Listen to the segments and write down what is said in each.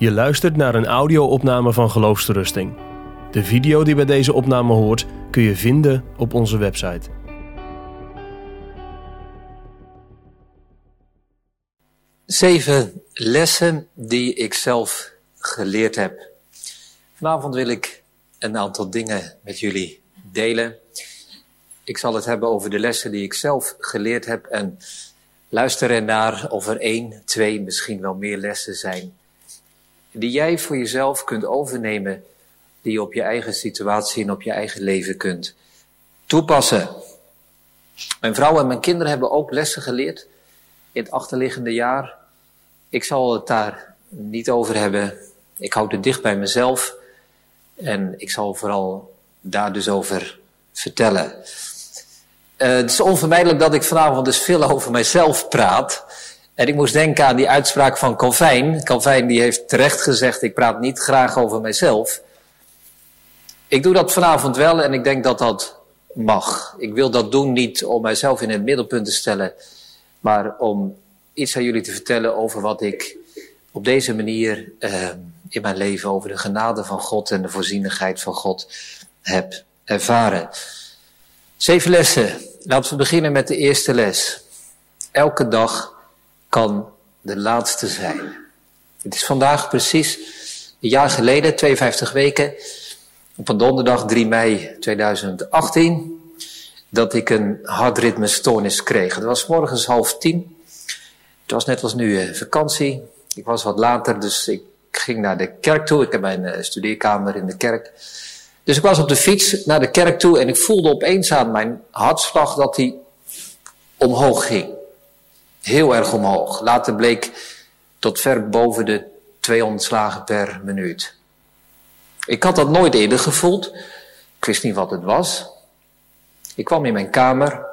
Je luistert naar een audio-opname van Geloofsterusting. De video die bij deze opname hoort kun je vinden op onze website. Zeven lessen die ik zelf geleerd heb. Vanavond wil ik een aantal dingen met jullie delen. Ik zal het hebben over de lessen die ik zelf geleerd heb en luister ernaar of er één, twee, misschien wel meer lessen zijn die jij voor jezelf kunt overnemen, die je op je eigen situatie en op je eigen leven kunt toepassen. Mijn vrouw en mijn kinderen hebben ook lessen geleerd in het achterliggende jaar. Ik zal het daar niet over hebben. Ik houd het dicht bij mezelf en ik zal vooral daar dus over vertellen. Uh, het is onvermijdelijk dat ik vanavond dus veel over mijzelf praat. En ik moest denken aan die uitspraak van Calvijn. Calvijn die heeft terecht gezegd, ik praat niet graag over mijzelf. Ik doe dat vanavond wel en ik denk dat dat mag. Ik wil dat doen niet om mijzelf in het middelpunt te stellen, maar om iets aan jullie te vertellen over wat ik op deze manier uh, in mijn leven over de genade van God en de voorzienigheid van God heb ervaren. Zeven lessen. Laten we beginnen met de eerste les. Elke dag kan de laatste zijn. Het is vandaag precies een jaar geleden, 52 weken, op een donderdag 3 mei 2018, dat ik een hartritmestoornis kreeg. Het was morgens half tien. Het was net als nu eh, vakantie. Ik was wat later, dus ik ging naar de kerk toe. Ik heb mijn uh, studeerkamer in de kerk. Dus ik was op de fiets naar de kerk toe en ik voelde opeens aan mijn hartslag dat hij omhoog ging. Heel erg omhoog. Later bleek tot ver boven de 200 slagen per minuut. Ik had dat nooit eerder gevoeld. Ik wist niet wat het was. Ik kwam in mijn kamer.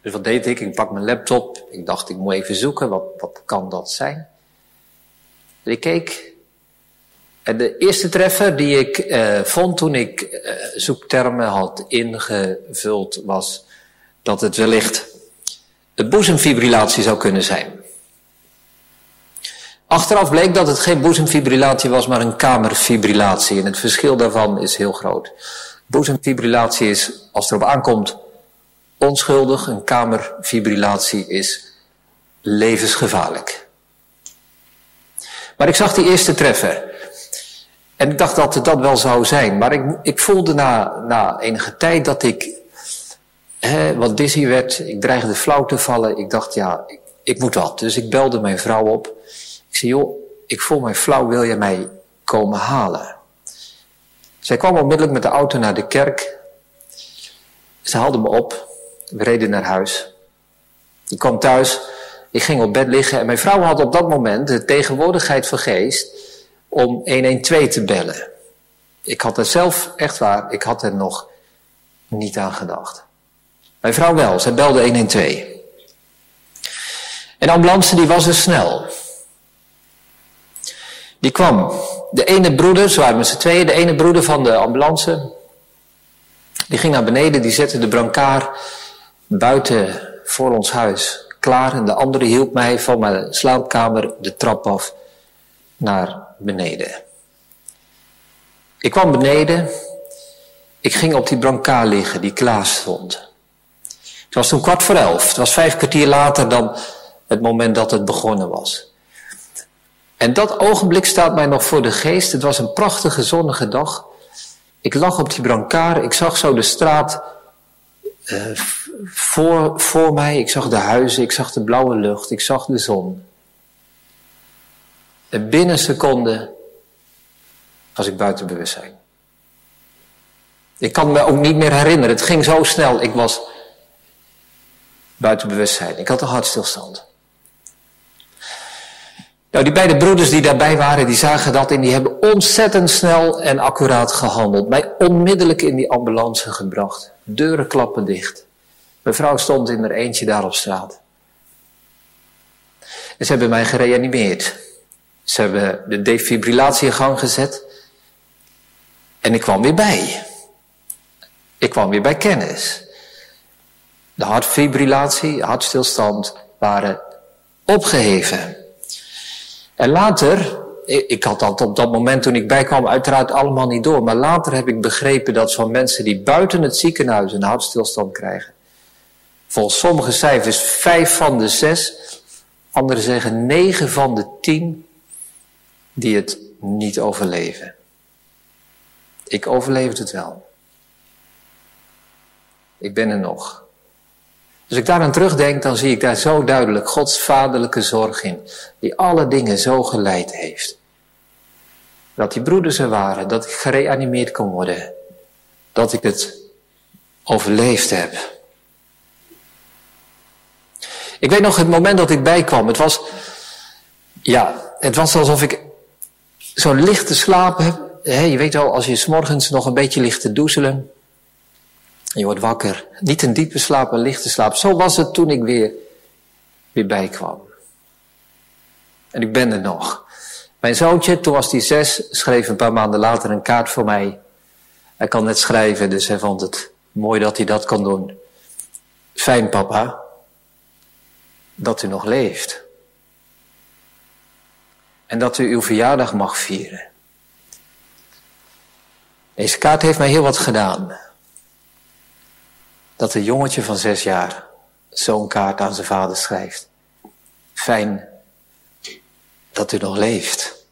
Dus wat deed ik? Ik pak mijn laptop. Ik dacht, ik moet even zoeken. Wat, wat kan dat zijn? ik keek. En de eerste treffer die ik eh, vond toen ik eh, zoektermen had ingevuld was dat het wellicht de boezemfibrillatie zou kunnen zijn. Achteraf bleek dat het geen boezemfibrillatie was, maar een kamerfibrillatie. En het verschil daarvan is heel groot. Boezemfibrillatie is, als het erop aankomt, onschuldig. Een kamerfibrillatie is levensgevaarlijk. Maar ik zag die eerste treffer. En ik dacht dat het dat wel zou zijn. Maar ik, ik voelde na, na enige tijd dat ik hè, wat dizzy werd. Ik dreigde flauw te vallen. Ik dacht, ja, ik, ik moet wat. Dus ik belde mijn vrouw op. Ik zei, joh, ik voel mij flauw, wil je mij komen halen? Zij kwam onmiddellijk met de auto naar de kerk. Ze haalde me op. We reden naar huis. Ik kwam thuis. Ik ging op bed liggen en mijn vrouw had op dat moment de tegenwoordigheid van geest om 112 te bellen. Ik had er zelf, echt waar, ik had er nog niet aan gedacht. Mijn vrouw wel, zij belde 112. En de ambulance die was er snel. Die kwam. De ene broeder, ze waren met z'n tweeën, de ene broeder van de ambulance, die ging naar beneden, die zette de brancard buiten voor ons huis klaar. En de andere hielp mij van mijn slaapkamer de trap af naar beneden. Ik kwam beneden, ik ging op die brancard liggen die klaar stond. Het was toen kwart voor elf. Het was vijf kwartier later dan het moment dat het begonnen was. En dat ogenblik staat mij nog voor de geest. Het was een prachtige zonnige dag. Ik lag op die brancard. Ik zag zo de straat uh, voor, voor mij. Ik zag de huizen. Ik zag de blauwe lucht. Ik zag de zon. En binnen seconden was ik buiten bewustzijn. Ik kan me ook niet meer herinneren. Het ging zo snel. Ik was buiten bewustzijn. Ik had een hartstilstand. Nou, die beide broeders die daarbij waren, die zagen dat en die hebben ontzettend snel en accuraat gehandeld. Mij onmiddellijk in die ambulance gebracht. Deuren klappen dicht. Mijn vrouw stond in er eentje daar op straat. En ze hebben mij gereanimeerd. Ze hebben de defibrillatie in gang gezet. En ik kwam weer bij. Ik kwam weer bij kennis de hartfibrillatie, hartstilstand waren opgeheven. En later ik had dat op dat moment toen ik bijkwam uiteraard allemaal niet door. Maar later heb ik begrepen dat van mensen die buiten het ziekenhuis een hartstilstand krijgen. Volgens sommige cijfers vijf van de zes. Anderen zeggen negen van de tien die het niet overleven. Ik overleefde het wel. Ik ben er nog. Als ik daaraan terugdenk, dan zie ik daar zo duidelijk Gods vaderlijke zorg in, die alle dingen zo geleid heeft. Dat die broeders er waren, dat ik gereanimeerd kon worden, dat ik het overleefd heb. Ik weet nog het moment dat ik bijkwam, het was, ja, het was alsof ik zo licht te slapen heb. je weet wel, als je s'morgens nog een beetje ligt te doezelen, je wordt wakker. Niet een diepe slaap, een lichte slaap. Zo was het toen ik weer, weer bijkwam. En ik ben er nog. Mijn zoontje, toen was hij zes, schreef een paar maanden later een kaart voor mij. Hij kan net schrijven, dus hij vond het mooi dat hij dat kon doen. Fijn papa, dat u nog leeft. En dat u uw verjaardag mag vieren. Deze kaart heeft mij heel wat gedaan dat een jongetje van zes jaar zo'n kaart aan zijn vader schrijft. Fijn dat u nog leeft.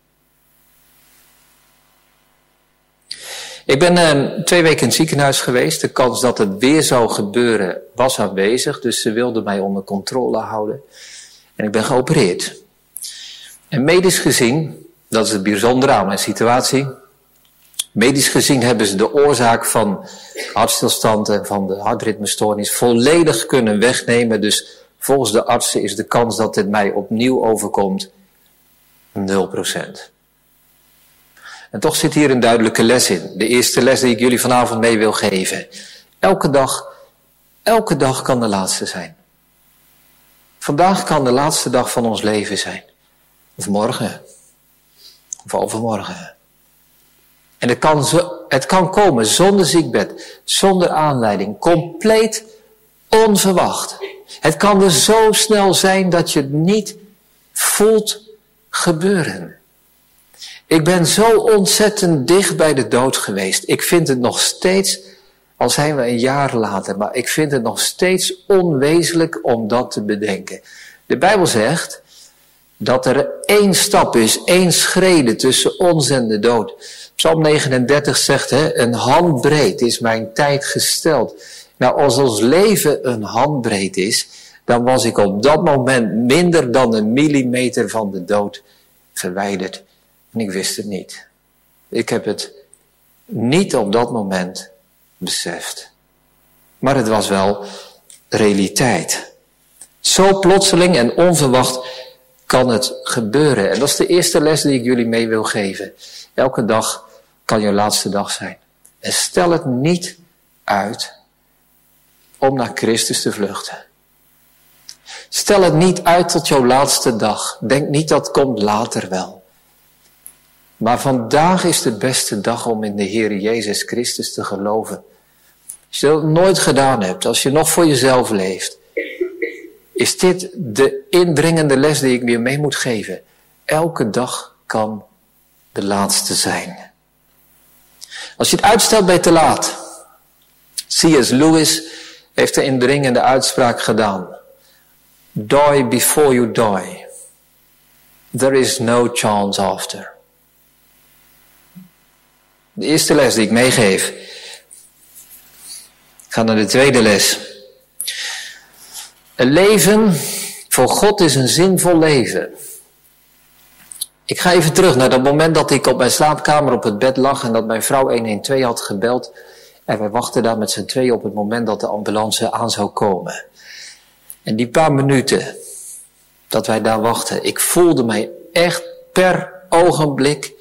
Ik ben uh, twee weken in het ziekenhuis geweest. De kans dat het weer zou gebeuren was aanwezig. Dus ze wilden mij onder controle houden. En ik ben geopereerd. En medisch gezien, dat is het bijzondere aan mijn situatie. Medisch gezien hebben ze de oorzaak van hartstilstand en van de hartritmestoornis volledig kunnen wegnemen. Dus volgens de artsen is de kans dat dit mij opnieuw overkomt 0%. En toch zit hier een duidelijke les in. De eerste les die ik jullie vanavond mee wil geven. Elke dag, elke dag kan de laatste zijn. Vandaag kan de laatste dag van ons leven zijn. Of morgen. Of overmorgen. En het kan, zo, het kan komen zonder ziekbed, zonder aanleiding, compleet onverwacht. Het kan er zo snel zijn dat je het niet voelt gebeuren. Ik ben zo ontzettend dicht bij de dood geweest. Ik vind het nog steeds, al zijn we een jaar later, maar ik vind het nog steeds onwezenlijk om dat te bedenken. De Bijbel zegt dat er één stap is, één schrede tussen ons en de dood. Psalm 39 zegt, hè, een handbreed is mijn tijd gesteld. Nou, als ons leven een handbreed is, dan was ik op dat moment minder dan een millimeter van de dood verwijderd. En ik wist het niet. Ik heb het niet op dat moment beseft. Maar het was wel realiteit. Zo plotseling en onverwacht kan het gebeuren. En dat is de eerste les die ik jullie mee wil geven. Elke dag kan je laatste dag zijn. En stel het niet uit om naar Christus te vluchten. Stel het niet uit tot jouw laatste dag. Denk niet dat komt later wel. Maar vandaag is de beste dag om in de Heer Jezus Christus te geloven. Als je dat nooit gedaan hebt, als je nog voor jezelf leeft, is dit de indringende les die ik weer mee moet geven. Elke dag kan de laatste zijn. Als je het uitstelt bij te laat. C.S. Lewis heeft de indringende uitspraak gedaan. Die before you die. There is no chance after. De eerste les die ik meegeef. Ik ga naar de tweede les. Een leven voor God is een zinvol leven. Ik ga even terug naar dat moment dat ik op mijn slaapkamer op het bed lag en dat mijn vrouw 112 had gebeld. En wij wachten daar met z'n twee op het moment dat de ambulance aan zou komen. En die paar minuten dat wij daar wachten, ik voelde mij echt per ogenblik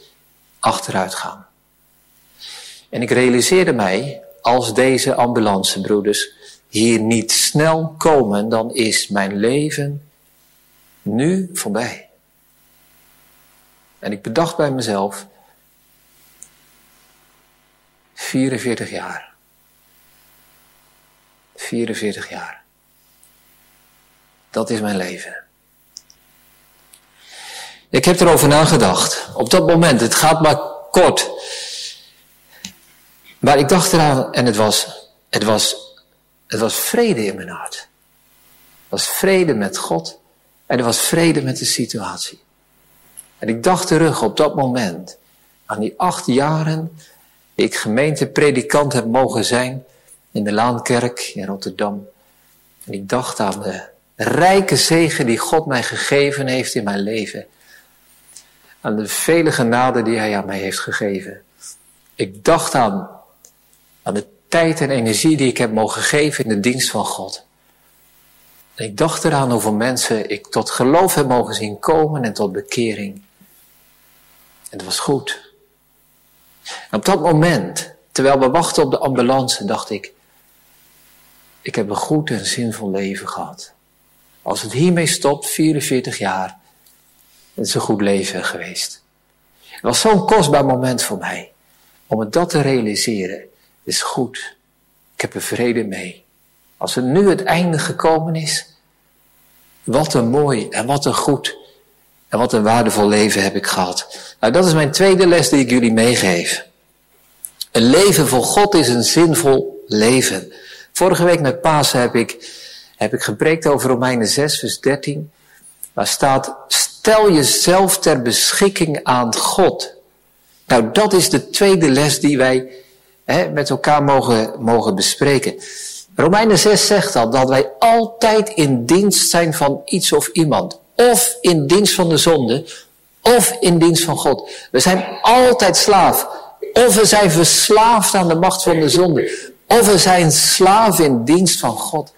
achteruit gaan. En ik realiseerde mij, als deze ambulancebroeders hier niet snel komen, dan is mijn leven nu voorbij. En ik bedacht bij mezelf, 44 jaar. 44 jaar. Dat is mijn leven. Ik heb erover nagedacht. Op dat moment, het gaat maar kort. Maar ik dacht eraan en het was, het was, het was vrede in mijn hart. Het was vrede met God en er was vrede met de situatie. En ik dacht terug op dat moment aan die acht jaren die ik gemeentepredikant heb mogen zijn in de Laankerk in Rotterdam. En ik dacht aan de rijke zegen die God mij gegeven heeft in mijn leven. Aan de vele genade die Hij aan mij heeft gegeven. Ik dacht aan, aan de tijd en energie die ik heb mogen geven in de dienst van God. En ik dacht eraan hoeveel mensen ik tot geloof heb mogen zien komen en tot bekering. En het was goed. En op dat moment, terwijl we wachten op de ambulance, dacht ik, ik heb een goed en zinvol leven gehad. Als het hiermee stopt, 44 jaar, het is een goed leven geweest. Het was zo'n kostbaar moment voor mij, om het dat te realiseren. Is goed, ik heb er vrede mee. Als er nu het einde gekomen is, wat een mooi en wat een goed en wat een waardevol leven heb ik gehad. Nou, dat is mijn tweede les die ik jullie meegeef. Een leven voor God is een zinvol leven. Vorige week met Pasen heb ik, heb ik gepreekt over Romeinen 6, vers 13. Waar staat, stel jezelf ter beschikking aan God. Nou, dat is de tweede les die wij hè, met elkaar mogen, mogen bespreken. Romeinen 6 zegt al dat wij altijd in dienst zijn van iets of iemand. Of in dienst van de zonde, of in dienst van God. We zijn altijd slaaf. Of we zijn verslaafd aan de macht van de zonde. Of we zijn slaaf in dienst van God.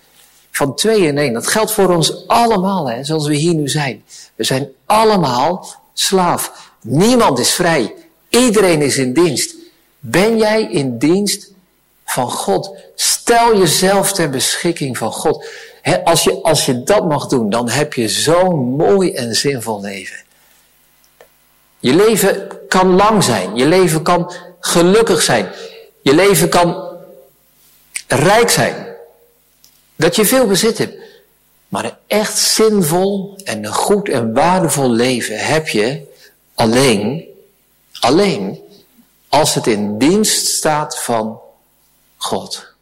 Van twee in één. Dat geldt voor ons allemaal, hè, zoals we hier nu zijn. We zijn allemaal slaaf. Niemand is vrij. Iedereen is in dienst. Ben jij in dienst van God? Stel jezelf ter beschikking van God. als, je, als je dat mag doen, dan heb je zo'n mooi en zinvol leven. Je leven kan lang zijn. Je leven kan gelukkig zijn. Je leven kan rijk zijn. Dat je veel bezit hebt. Maar een echt zinvol en een goed en waardevol leven heb je alleen, alleen als het in dienst staat van God.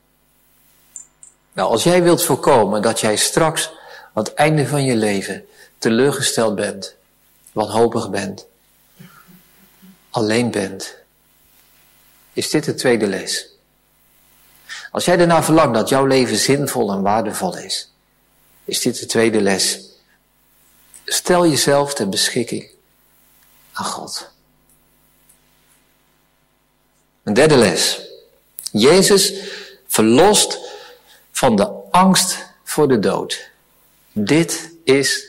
Nou, als jij wilt voorkomen dat jij straks aan het einde van je leven teleurgesteld bent, wanhopig bent, alleen bent, is dit de tweede les. Als jij ernaar verlangt dat jouw leven zinvol en waardevol is, is dit de tweede les. Stel jezelf ter beschikking aan God. Een derde les. Jezus verlost van de angst voor de dood. Dit is,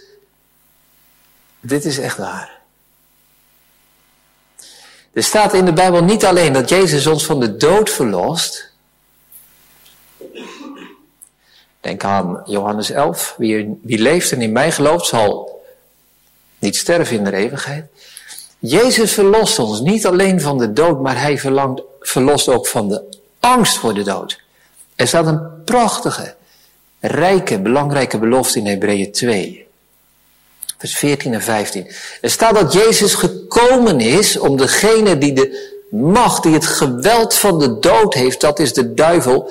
dit is echt waar. Er staat in de Bijbel niet alleen dat Jezus ons van de dood verlost. Denk aan Johannes 11. Wie, wie leeft en in mij gelooft zal niet sterven in de eeuwigheid. Jezus verlost ons niet alleen van de dood, maar hij verlangt, verlost ook van de angst voor de dood. Er staat een prachtige, rijke, belangrijke belofte in Hebreeën 2. Vers 14 en 15. Er staat dat Jezus gekomen is om degene die de macht, die het geweld van de dood heeft, dat is de duivel,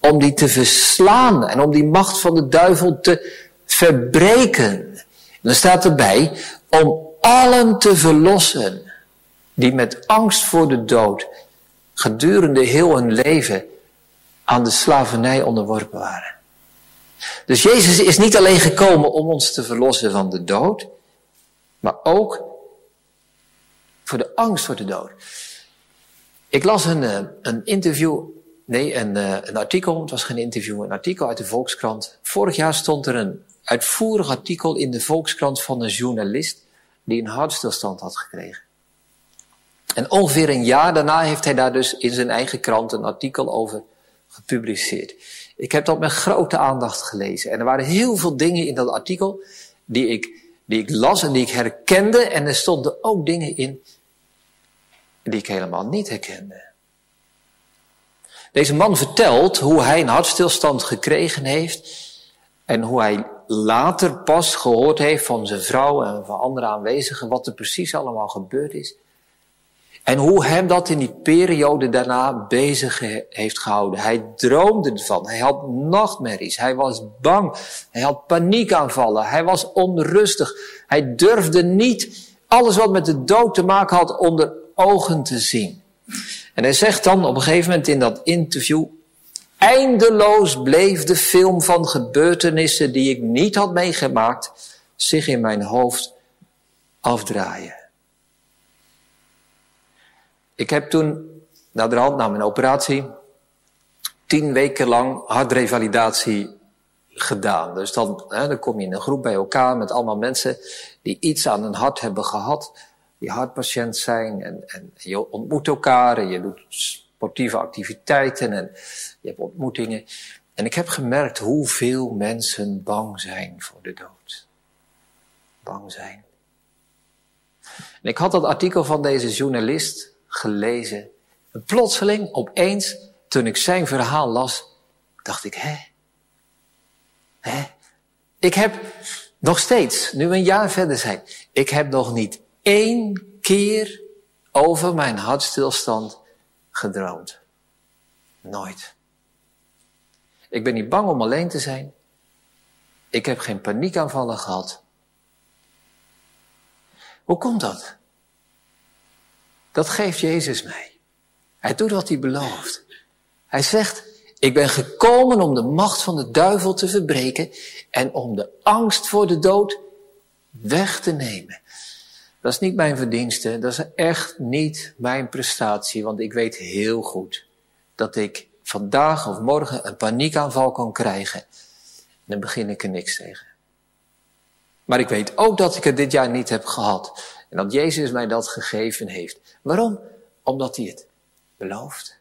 om die te verslaan en om die macht van de duivel te verbreken. En dan staat erbij, om allen te verlossen die met angst voor de dood gedurende heel hun leven aan de slavernij onderworpen waren. Dus Jezus is niet alleen gekomen om ons te verlossen van de dood, maar ook voor de angst voor de dood. Ik las een, eh, een interview, nee, een, eh, een artikel, het was geen interview, een artikel uit de Volkskrant. Vorig jaar stond er een uitvoerig artikel in de Volkskrant van een journalist die een hartstilstand had gekregen. En ongeveer een jaar daarna heeft hij daar dus in zijn eigen krant een artikel over gepubliceerd. Ik heb dat met grote aandacht gelezen. En er waren heel veel dingen in dat artikel die ik, die ik las en die ik herkende. En er stonden ook dingen in die ik helemaal niet herkende. Deze man vertelt hoe hij een hartstilstand gekregen heeft en hoe hij later pas gehoord heeft van zijn vrouw en van andere aanwezigen wat er precies allemaal gebeurd is. En hoe hem dat in die periode daarna bezig heeft gehouden. Hij droomde ervan. Hij had nachtmerries. Hij was bang. Hij had paniekaanvallen. Hij was onrustig. Hij durfde niet alles wat met de dood te maken had onder ogen te zien. En hij zegt dan op een gegeven moment in dat interview, eindeloos bleef de film van gebeurtenissen die ik niet had meegemaakt zich in mijn hoofd afdraaien. Ik heb toen, na de hand, na mijn operatie, tien weken lang hartrevalidatie gedaan. Dus dan, hè, dan kom je in een groep bij elkaar met allemaal mensen die iets aan hun hart hebben gehad, die hartpatiënt zijn. En, en je ontmoet elkaar en je doet sportieve activiteiten en je hebt ontmoetingen. En ik heb gemerkt hoeveel mensen bang zijn voor de dood. Bang zijn. En ik had dat artikel van deze journalist gelezen. En plotseling, opeens, toen ik zijn verhaal las, dacht ik, hè? Hè? Ik heb nog steeds, nu een jaar verder zijn, ik heb nog niet één keer over mijn hartstilstand gedroomd. Nooit. Ik ben niet bang om alleen te zijn. Ik heb geen paniekaanvallen gehad. Hoe komt dat? Dat geeft Jezus mij. Hij doet wat hij belooft. Hij zegt, ik ben gekomen om de macht van de duivel te verbreken en om de angst voor de dood weg te nemen. Dat is niet mijn verdienste, dat is echt niet mijn prestatie, want ik weet heel goed dat ik vandaag of morgen een paniekaanval kan krijgen. En dan begin ik er niks tegen. Maar ik weet ook dat ik het dit jaar niet heb gehad. En dat Jezus mij dat gegeven heeft. Waarom? Omdat hij het belooft.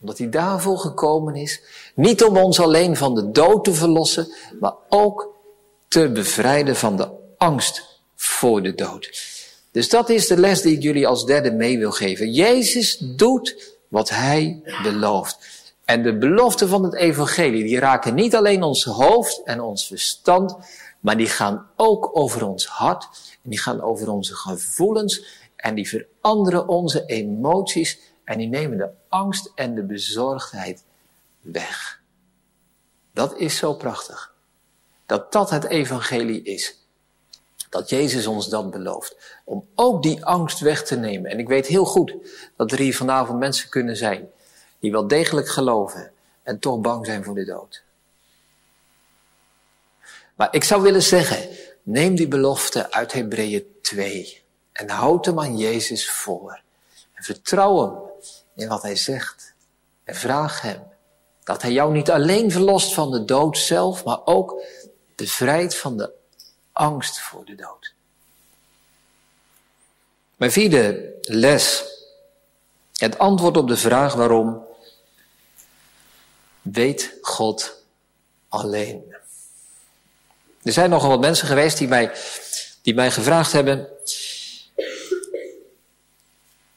Omdat hij daarvoor gekomen is. Niet om ons alleen van de dood te verlossen, maar ook te bevrijden van de angst voor de dood. Dus dat is de les die ik jullie als derde mee wil geven. Jezus doet wat hij belooft. En de beloften van het evangelie, die raken niet alleen ons hoofd en ons verstand, maar die gaan ook over ons hart en die gaan over onze gevoelens en die veranderen onze emoties en die nemen de angst en de bezorgdheid weg. Dat is zo prachtig. Dat dat het evangelie is. Dat Jezus ons dat belooft. Om ook die angst weg te nemen. En ik weet heel goed dat er hier vanavond mensen kunnen zijn die wel degelijk geloven en toch bang zijn voor de dood. Maar ik zou willen zeggen, neem die belofte uit Hebreeën 2 en houd hem aan Jezus voor. En vertrouw hem in wat hij zegt. En vraag hem dat hij jou niet alleen verlost van de dood zelf, maar ook bevrijdt van de angst voor de dood. Mijn vierde les. Het antwoord op de vraag waarom weet God alleen. Er zijn nogal wat mensen geweest die mij, die mij gevraagd hebben,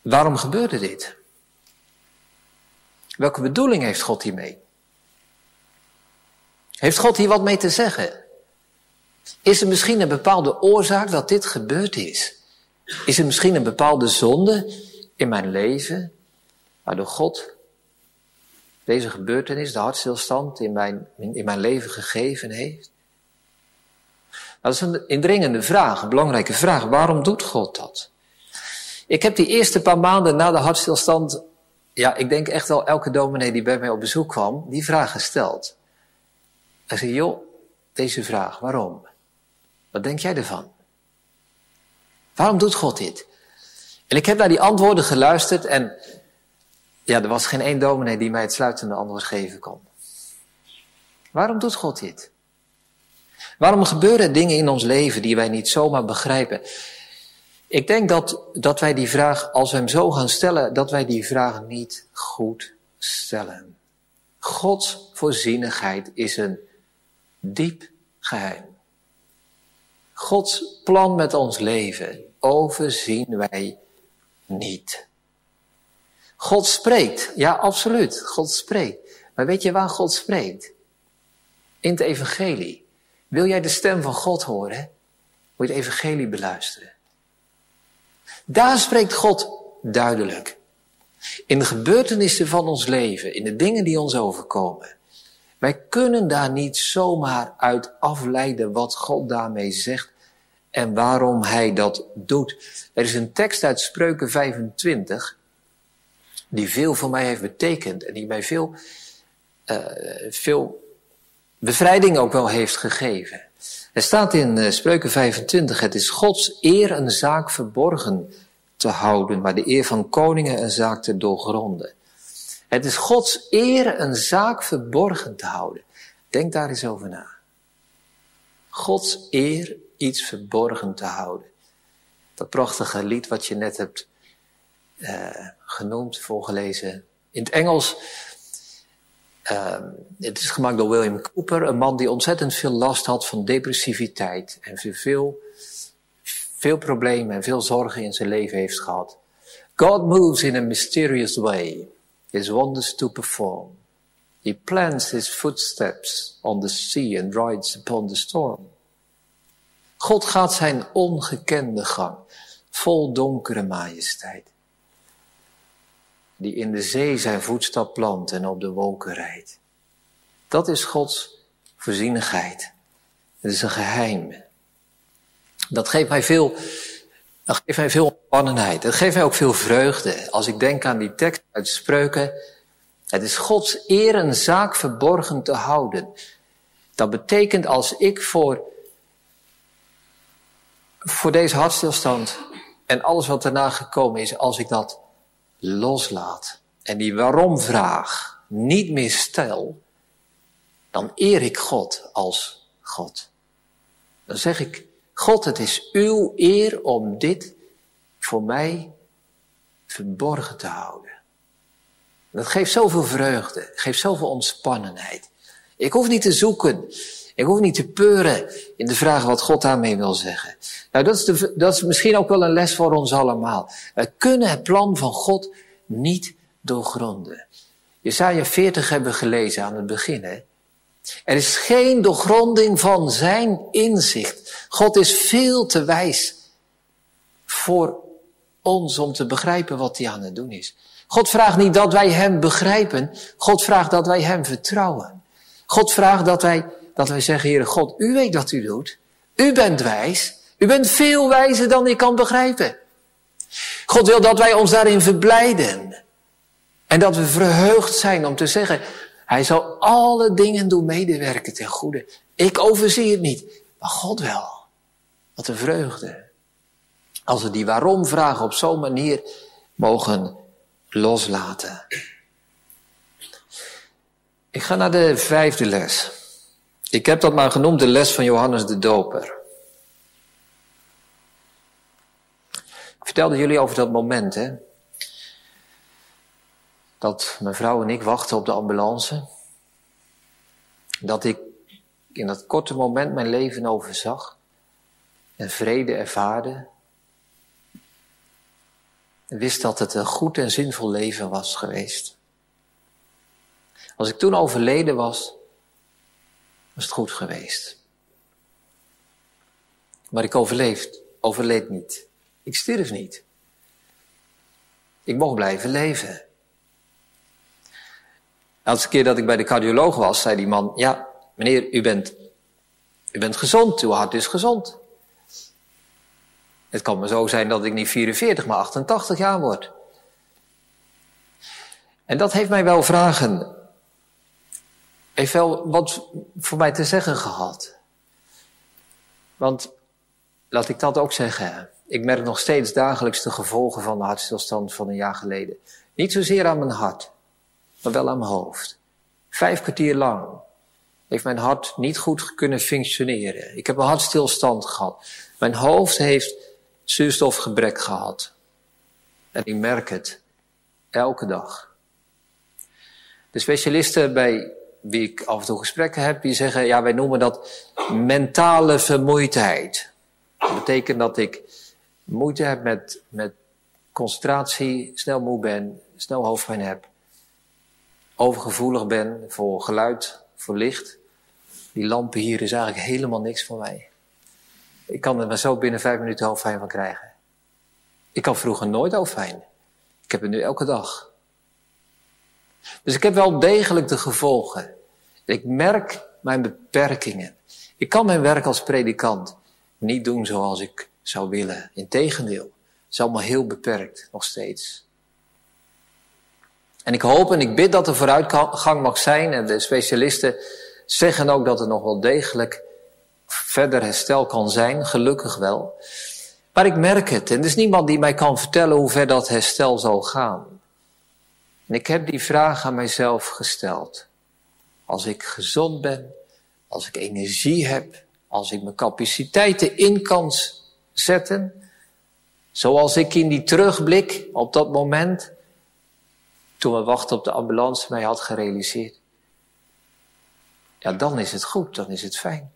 waarom gebeurde dit? Welke bedoeling heeft God hiermee? Heeft God hier wat mee te zeggen? Is er misschien een bepaalde oorzaak dat dit gebeurd is? Is er misschien een bepaalde zonde in mijn leven, waardoor God deze gebeurtenis, de hartstilstand, in mijn, in mijn leven gegeven heeft? Dat is een indringende vraag, een belangrijke vraag. Waarom doet God dat? Ik heb die eerste paar maanden na de hartstilstand, ja, ik denk echt wel elke dominee die bij mij op bezoek kwam, die vraag gesteld. Hij zei, joh, deze vraag, waarom? Wat denk jij ervan? Waarom doet God dit? En ik heb naar die antwoorden geluisterd en ja, er was geen één dominee die mij het sluitende antwoord geven kon. Waarom doet God dit? Waarom gebeuren dingen in ons leven die wij niet zomaar begrijpen? Ik denk dat, dat wij die vraag, als we hem zo gaan stellen, dat wij die vraag niet goed stellen. Gods voorzienigheid is een diep geheim. Gods plan met ons leven overzien wij niet. God spreekt. Ja, absoluut. God spreekt. Maar weet je waar God spreekt? In het evangelie. Wil jij de stem van God horen? Moet je het evangelie beluisteren. Daar spreekt God duidelijk. In de gebeurtenissen van ons leven, in de dingen die ons overkomen. Wij kunnen daar niet zomaar uit afleiden wat God daarmee zegt en waarom hij dat doet. Er is een tekst uit Spreuken 25 die veel voor mij heeft betekend en die mij veel, uh, veel bevrijding ook wel heeft gegeven. Er staat in uh, Spreuken 25, het is Gods eer een zaak verborgen te houden, maar de eer van koningen een zaak te doorgronden. Het is Gods eer een zaak verborgen te houden. Denk daar eens over na. Gods eer iets verborgen te houden. Dat prachtige lied wat je net hebt uh, genoemd, voorgelezen. In het Engels, uh, het is gemaakt door William Cooper, een man die ontzettend veel last had van depressiviteit en veel, veel problemen en veel zorgen in zijn leven heeft gehad. God moves in a mysterious way, his wonders to perform. He plants his footsteps on the sea and rides upon the storm. God gaat zijn ongekende gang, vol donkere majesteit. Die in de zee zijn voetstap plant en op de wolken rijdt. Dat is Gods voorzienigheid. Het is een geheim. Dat geeft mij veel, dat mij veel. Dat geeft mij ook veel vreugde. Als ik denk aan die tekst uit Spreuken. Het is Gods eer een zaak verborgen te houden. Dat betekent als ik voor voor deze hartstilstand en alles wat daarna gekomen is, als ik dat loslaat en die waarom-vraag niet meer stel, dan eer ik God als God. Dan zeg ik, God, het is uw eer om dit voor mij verborgen te houden. Dat geeft zoveel vreugde, geeft zoveel ontspannenheid. Ik hoef niet te zoeken. Ik hoef niet te peuren in de vraag wat God daarmee wil zeggen. Nou, dat is, de, dat is misschien ook wel een les voor ons allemaal. We kunnen het plan van God niet doorgronden. Jesaja 40 hebben we gelezen aan het begin. Hè? Er is geen doorgronding van zijn inzicht. God is veel te wijs voor ons om te begrijpen wat hij aan het doen is. God vraagt niet dat wij hem begrijpen. God vraagt dat wij hem vertrouwen. God vraagt dat wij dat wij zeggen, Heere God, u weet wat u doet. U bent wijs. U bent veel wijzer dan ik kan begrijpen. God wil dat wij ons daarin verblijden. En dat we verheugd zijn om te zeggen, hij zal alle dingen doen medewerken ten goede. Ik overzie het niet, maar God wel. Wat een vreugde. Als we die waarom vragen op zo'n manier mogen loslaten. Ik ga naar de vijfde les. Ik heb dat maar genoemd de les van Johannes de Doper. Ik vertelde jullie over dat moment, hè? Dat mijn vrouw en ik wachten op de ambulance. Dat ik in dat korte moment mijn leven overzag. En vrede ervaarde. En wist dat het een goed en zinvol leven was geweest. Als ik toen overleden was, was het goed geweest. Maar ik overleefd, overleed niet. Ik stierf niet. Ik mocht blijven leven. De laatste keer dat ik bij de cardioloog was, zei die man: Ja, meneer, u bent, u bent gezond, uw hart is gezond. Het kan maar zo zijn dat ik niet 44, maar 88 jaar word. En dat heeft mij wel vragen heeft wel wat voor mij te zeggen gehad. Want, laat ik dat ook zeggen, ik merk nog steeds dagelijks de gevolgen van de hartstilstand van een jaar geleden. Niet zozeer aan mijn hart, maar wel aan mijn hoofd. Vijf kwartier lang heeft mijn hart niet goed kunnen functioneren. Ik heb een hartstilstand gehad. Mijn hoofd heeft zuurstofgebrek gehad. En ik merk het elke dag. De specialisten bij wie ik af en toe gesprekken heb, die zeggen, ja, wij noemen dat mentale vermoeidheid. Dat betekent dat ik moeite heb met, met concentratie, snel moe ben, snel hoofdpijn heb, overgevoelig ben voor geluid, voor licht. Die lampen hier is eigenlijk helemaal niks voor mij. Ik kan er maar zo binnen vijf minuten hoofdpijn van krijgen. Ik had vroeger nooit hoofdpijn. Ik heb het nu elke dag. Dus ik heb wel degelijk de gevolgen. Ik merk mijn beperkingen. Ik kan mijn werk als predikant niet doen zoals ik zou willen. Integendeel, het is allemaal heel beperkt, nog steeds. En ik hoop en ik bid dat er vooruitgang mag zijn. En de specialisten zeggen ook dat er nog wel degelijk verder herstel kan zijn, gelukkig wel. Maar ik merk het en er is niemand die mij kan vertellen hoe ver dat herstel zal gaan. En ik heb die vraag aan mijzelf gesteld. Als ik gezond ben, als ik energie heb, als ik mijn capaciteiten in kan zetten, zoals ik in die terugblik op dat moment, toen we wachten op de ambulance, mij had gerealiseerd. Ja, dan is het goed, dan is het fijn.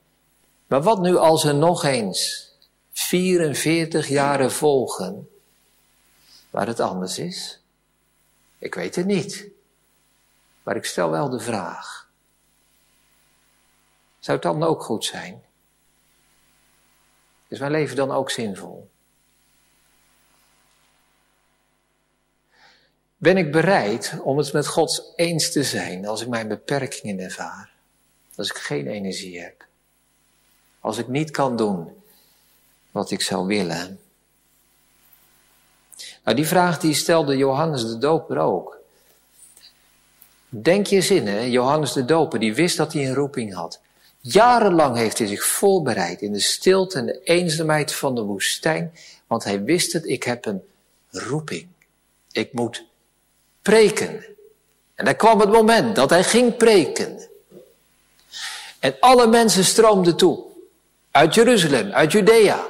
Maar wat nu als er nog eens 44 jaren volgen waar het anders is? Ik weet het niet. Maar ik stel wel de vraag. Zou het dan ook goed zijn? Is mijn leven dan ook zinvol? Ben ik bereid om het met God eens te zijn als ik mijn beperkingen ervaar? Als ik geen energie heb? Als ik niet kan doen wat ik zou willen? Nou, die vraag die stelde Johannes de Doper ook. Denk je eens in, hè? Johannes de Doper, die wist dat hij een roeping had. Jarenlang heeft hij zich voorbereid in de stilte en de eenzaamheid van de woestijn, want hij wist het, ik heb een roeping. Ik moet preken. En dan kwam het moment dat hij ging preken. En alle mensen stroomden toe. Uit Jeruzalem, uit Judea.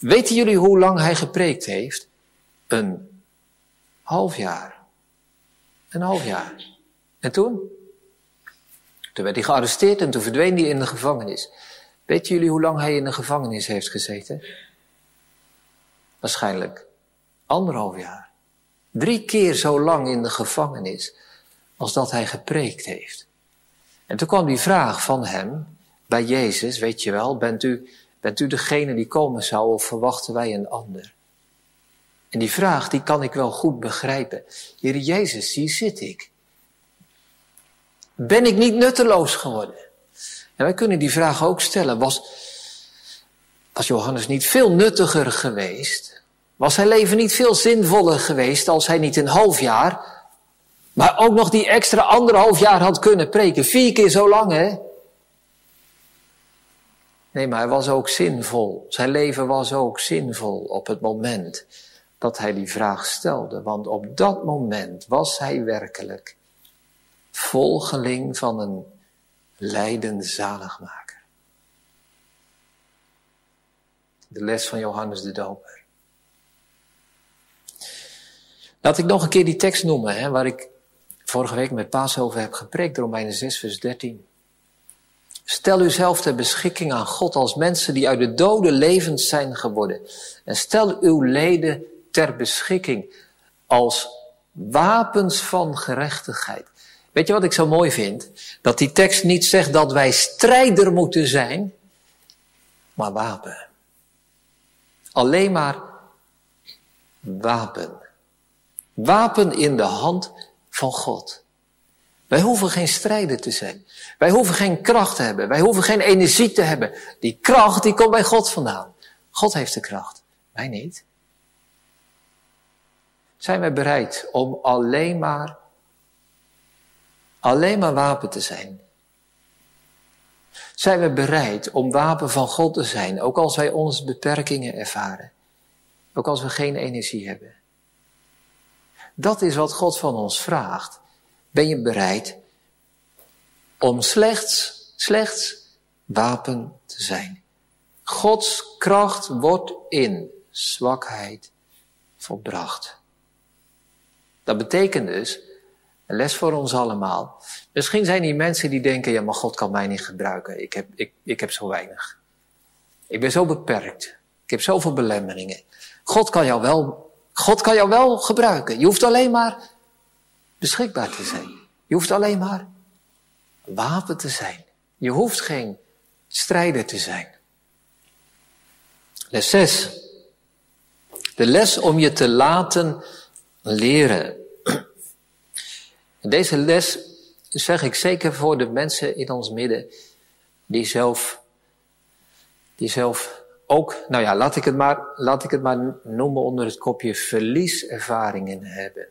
Weten jullie hoe lang hij gepreekt heeft? Een half jaar. Een half jaar. En toen? Toen werd hij gearresteerd en toen verdween hij in de gevangenis. Weten jullie hoe lang hij in de gevangenis heeft gezeten? Waarschijnlijk anderhalf jaar. Drie keer zo lang in de gevangenis als dat hij gepreekt heeft. En toen kwam die vraag van hem bij Jezus, weet je wel, bent u, bent u degene die komen zou of verwachten wij een ander? En die vraag, die kan ik wel goed begrijpen. Heer Jezus, hier zit ik. Ben ik niet nutteloos geworden? En wij kunnen die vraag ook stellen. Was, was Johannes niet veel nuttiger geweest? Was zijn leven niet veel zinvoller geweest als hij niet een half jaar, maar ook nog die extra anderhalf jaar had kunnen preken? Vier keer zo lang, hè? Nee, maar hij was ook zinvol. Zijn leven was ook zinvol op het moment dat hij die vraag stelde. Want op dat moment was hij werkelijk volgeling van een leidende zaligmaker. De les van Johannes de Doper. Laat ik nog een keer die tekst noemen, hè, waar ik vorige week met Paas over heb gepreekt, Romeinen 6, vers 13. Stel uzelf ter beschikking aan God als mensen die uit de doden levend zijn geworden. En stel uw leden ter beschikking als wapens van gerechtigheid. Weet je wat ik zo mooi vind? Dat die tekst niet zegt dat wij strijder moeten zijn, maar wapen. Alleen maar wapen. Wapen in de hand van God. Wij hoeven geen strijder te zijn. Wij hoeven geen kracht te hebben. Wij hoeven geen energie te hebben. Die kracht die komt bij God vandaan. God heeft de kracht. Wij niet. Zijn wij bereid om alleen maar alleen maar wapen te zijn? Zijn we bereid om wapen van God te zijn, ook als wij onze beperkingen ervaren? Ook als we geen energie hebben? Dat is wat God van ons vraagt. Ben je bereid om slechts, slechts wapen te zijn? Gods kracht wordt in zwakheid volbracht. Dat betekent dus een les voor ons allemaal. Misschien zijn die mensen die denken, ja, maar God kan mij niet gebruiken. Ik heb, ik, ik heb zo weinig. Ik ben zo beperkt. Ik heb zoveel belemmeringen. God kan jou wel, God kan jou wel gebruiken. Je hoeft alleen maar beschikbaar te zijn. Je hoeft alleen maar wapen te zijn. Je hoeft geen strijder te zijn. Les 6. De les om je te laten leren. Deze les zeg ik zeker voor de mensen in ons midden die zelf, die zelf ook, nou ja, laat ik het maar, laat ik het maar noemen onder het kopje verlieservaringen hebben.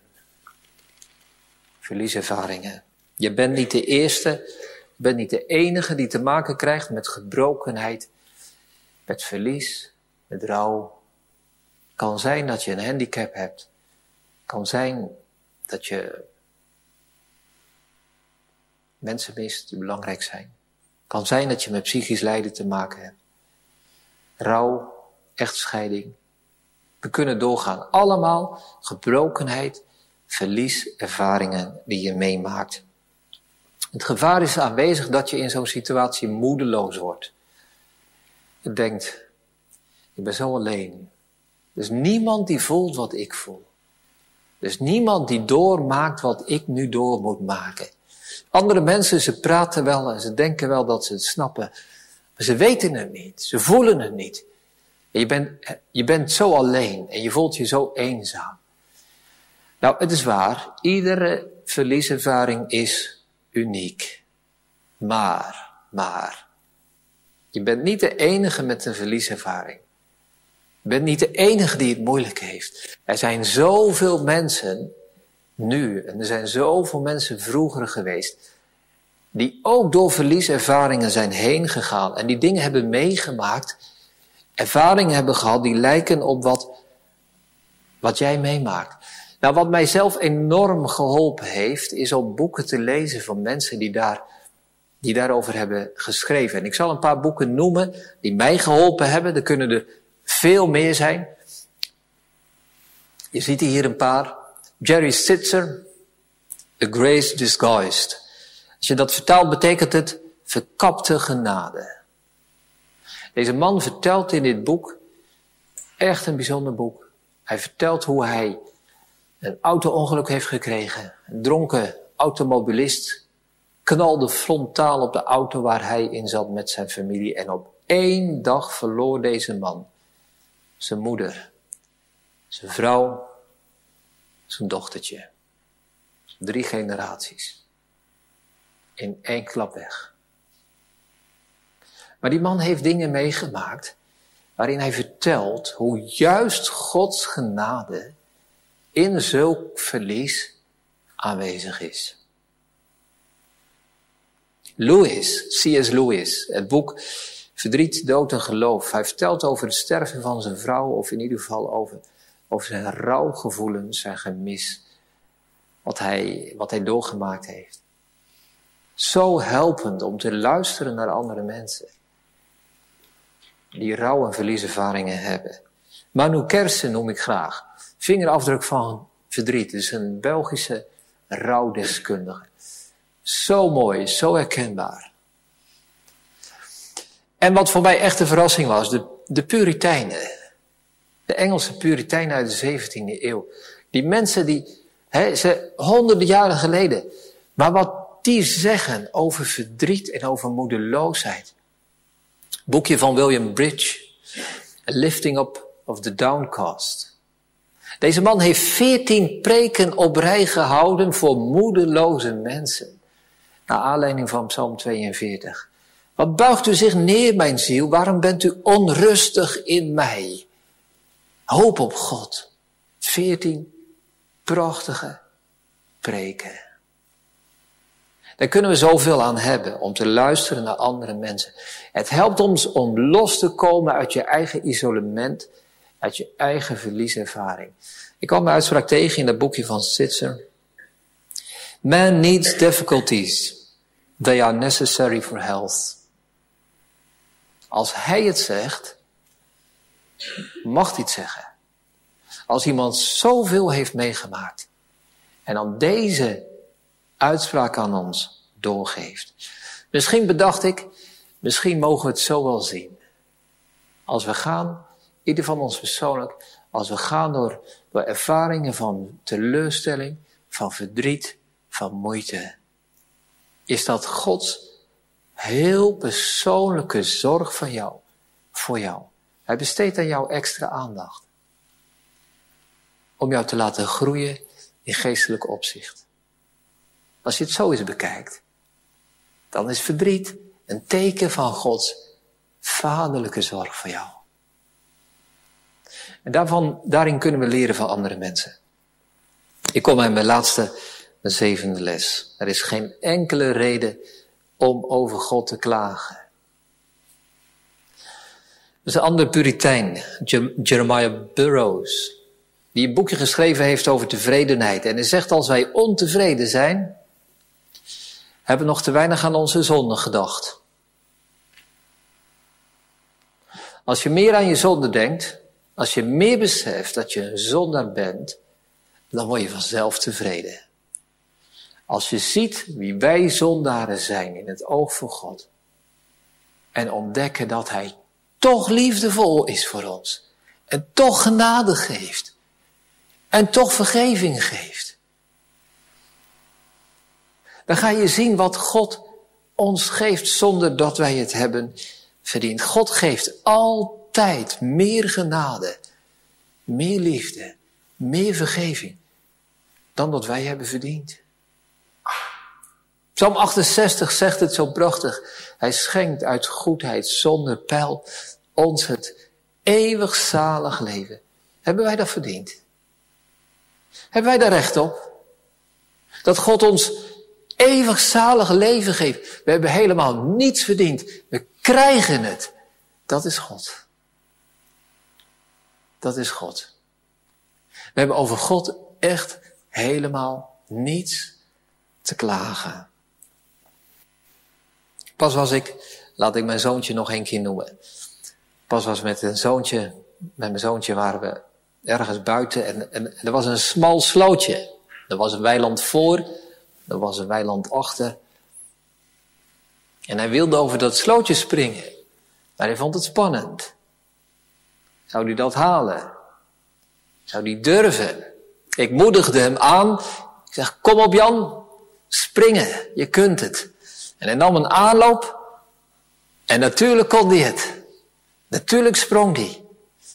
Verlieservaringen. Je bent niet de eerste, je bent niet de enige die te maken krijgt met gebrokenheid, met verlies, met rouw. Kan zijn dat je een handicap hebt. Kan zijn dat je mensen mist die belangrijk zijn. Kan zijn dat je met psychisch lijden te maken hebt. Rouw, echtscheiding. We kunnen doorgaan. Allemaal gebrokenheid, verlies, ervaringen die je meemaakt. Het gevaar is aanwezig dat je in zo'n situatie moedeloos wordt. Je denkt, ik ben zo alleen. Er is niemand die voelt wat ik voel. Is niemand die doormaakt wat ik nu door moet maken. Andere mensen, ze praten wel en ze denken wel dat ze het snappen. Maar ze weten het niet. Ze voelen het niet. En je, bent, je bent zo alleen en je voelt je zo eenzaam. Nou, het is waar. Iedere verlieservaring is uniek. Maar, maar. Je bent niet de enige met een verlieservaring. Bent niet de enige die het moeilijk heeft. Er zijn zoveel mensen nu, en er zijn zoveel mensen vroeger geweest, die ook door verlieservaringen zijn heen gegaan en die dingen hebben meegemaakt, ervaringen hebben gehad die lijken op wat, wat jij meemaakt. Nou, wat mij zelf enorm geholpen heeft, is om boeken te lezen van mensen die, daar, die daarover hebben geschreven. En ik zal een paar boeken noemen die mij geholpen hebben. Er kunnen er veel meer zijn. Je ziet hier een paar. Jerry Sitzer, A Grace Disguised. Als je dat vertaalt, betekent het verkapte genade. Deze man vertelt in dit boek, echt een bijzonder boek. Hij vertelt hoe hij een auto-ongeluk heeft gekregen. Een dronken automobilist knalde frontaal op de auto waar hij in zat met zijn familie. En op één dag verloor deze man zijn moeder, zijn vrouw, zijn dochtertje. Drie generaties. In één klap weg. Maar die man heeft dingen meegemaakt waarin hij vertelt hoe juist Gods genade in zulk verlies aanwezig is. Lewis, C.S. Lewis, het boek Verdriet, Dood en Geloof. Hij vertelt over het sterven van zijn vrouw, of in ieder geval over, over zijn rouwgevoelens, zijn gemis, wat hij, wat hij doorgemaakt heeft. Zo helpend om te luisteren naar andere mensen die rouw- en verlieservaringen hebben. Manu Kersen noem ik graag. Vingerafdruk van verdriet. Dus een Belgische rouwdeskundige. Zo mooi, zo herkenbaar. En wat voor mij echt een verrassing was, de, de Puritijnen. De Engelse Puritijnen uit de 17e eeuw. Die mensen die, ze, honderden jaren geleden. Maar wat die zeggen over verdriet en over moedeloosheid. Boekje van William Bridge. A Lifting Up of the Downcast. Deze man heeft veertien preken op rij gehouden voor moedeloze mensen. Naar aanleiding van Psalm 42. Wat buigt u zich neer, mijn ziel? Waarom bent u onrustig in mij? Hoop op God. Veertien prachtige preken. Daar kunnen we zoveel aan hebben om te luisteren naar andere mensen. Het helpt ons om los te komen uit je eigen isolement, uit je eigen verlieservaring. Ik kwam mijn uitspraak tegen in dat boekje van Sitzer. Man needs difficulties. They are necessary for health. Als hij het zegt, mag hij het zeggen. Als iemand zoveel heeft meegemaakt en dan deze uitspraak aan ons doorgeeft. Misschien bedacht ik, misschien mogen we het zo wel zien. Als we gaan, ieder van ons persoonlijk, als we gaan door, door ervaringen van teleurstelling, van verdriet, van moeite, is dat Gods heel persoonlijke zorg van jou, voor jou. Hij besteedt aan jou extra aandacht. Om jou te laten groeien in geestelijk opzicht. Als je het zo eens bekijkt, dan is verdriet een teken van Gods vaderlijke zorg voor jou. En daarvan, daarin kunnen we leren van andere mensen. Ik kom bij mijn laatste, mijn zevende les. Er is geen enkele reden om over God te klagen. Er is een andere puritein, Jeremiah Burroughs, die een boekje geschreven heeft over tevredenheid. En hij zegt, als wij ontevreden zijn, hebben we nog te weinig aan onze zonde gedacht. Als je meer aan je zonde denkt, als je meer beseft dat je een zondaar bent, dan word je vanzelf tevreden. Als je ziet wie wij zondaren zijn in het oog van God. En ontdekken dat Hij toch liefdevol is voor ons. En toch genade geeft. En toch vergeving geeft. Dan ga je zien wat God ons geeft zonder dat wij het hebben verdiend. God geeft altijd meer genade, meer liefde, meer vergeving dan dat wij hebben verdiend. Psalm 68 zegt het zo prachtig. Hij schenkt uit goedheid zonder pijl ons het eeuwig zalig leven. Hebben wij dat verdiend? Hebben wij daar recht op? Dat God ons eeuwig zalig leven geeft. We hebben helemaal niets verdiend. We krijgen het. Dat is God. Dat is God. We hebben over God echt helemaal niets te klagen. Pas was ik, laat ik mijn zoontje nog een keer noemen. Pas was met een zoontje, met mijn zoontje waren we ergens buiten en, en er was een smal slootje. Er was een weiland voor, er was een weiland achter. En hij wilde over dat slootje springen, maar hij vond het spannend. Zou hij dat halen? Zou hij durven? Ik moedigde hem aan. Ik zeg, kom op Jan, springen, je kunt het. En hij nam een aanloop. En natuurlijk kon hij het. Natuurlijk sprong hij.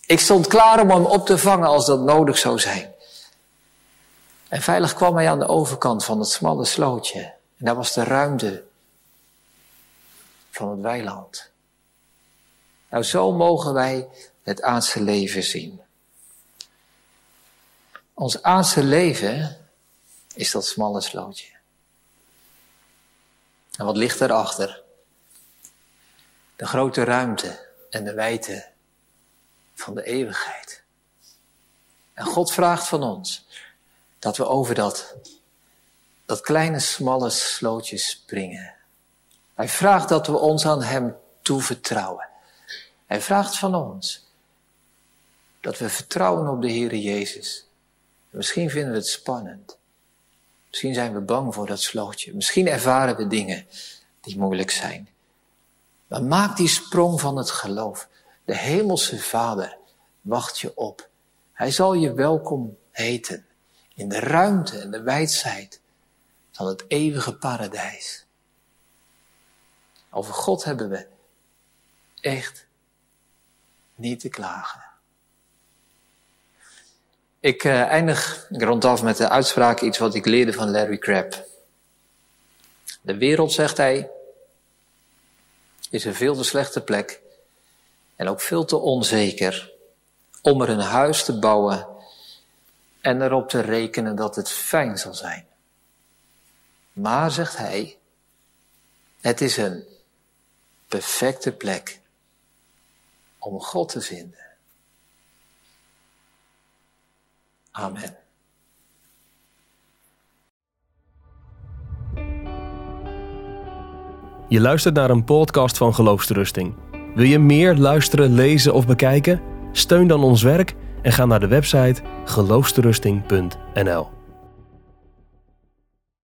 Ik stond klaar om hem op te vangen als dat nodig zou zijn. En veilig kwam hij aan de overkant van het smalle slootje. En daar was de ruimte van het weiland. Nou, zo mogen wij het aardse leven zien. Ons aardse leven is dat smalle slootje. En wat ligt erachter? De grote ruimte en de wijte van de eeuwigheid. En God vraagt van ons dat we over dat, dat kleine smalle slootje springen. Hij vraagt dat we ons aan Hem toevertrouwen. Hij vraagt van ons dat we vertrouwen op de Heer Jezus. misschien vinden we het spannend. Misschien zijn we bang voor dat slootje. Misschien ervaren we dingen die moeilijk zijn. Maar maak die sprong van het geloof. De hemelse Vader wacht je op. Hij zal je welkom heten in de ruimte en de wijdheid van het eeuwige paradijs. Over God hebben we echt niet te klagen. Ik uh, eindig, ik rond af met de uitspraak iets wat ik leerde van Larry Crabb. De wereld, zegt hij, is een veel te slechte plek en ook veel te onzeker om er een huis te bouwen en erop te rekenen dat het fijn zal zijn. Maar, zegt hij, het is een perfecte plek om God te vinden. Amen. Je luistert naar een podcast van Geloofsterusting. Wil je meer luisteren, lezen of bekijken? Steun dan ons werk en ga naar de website geloofsterusting.nl.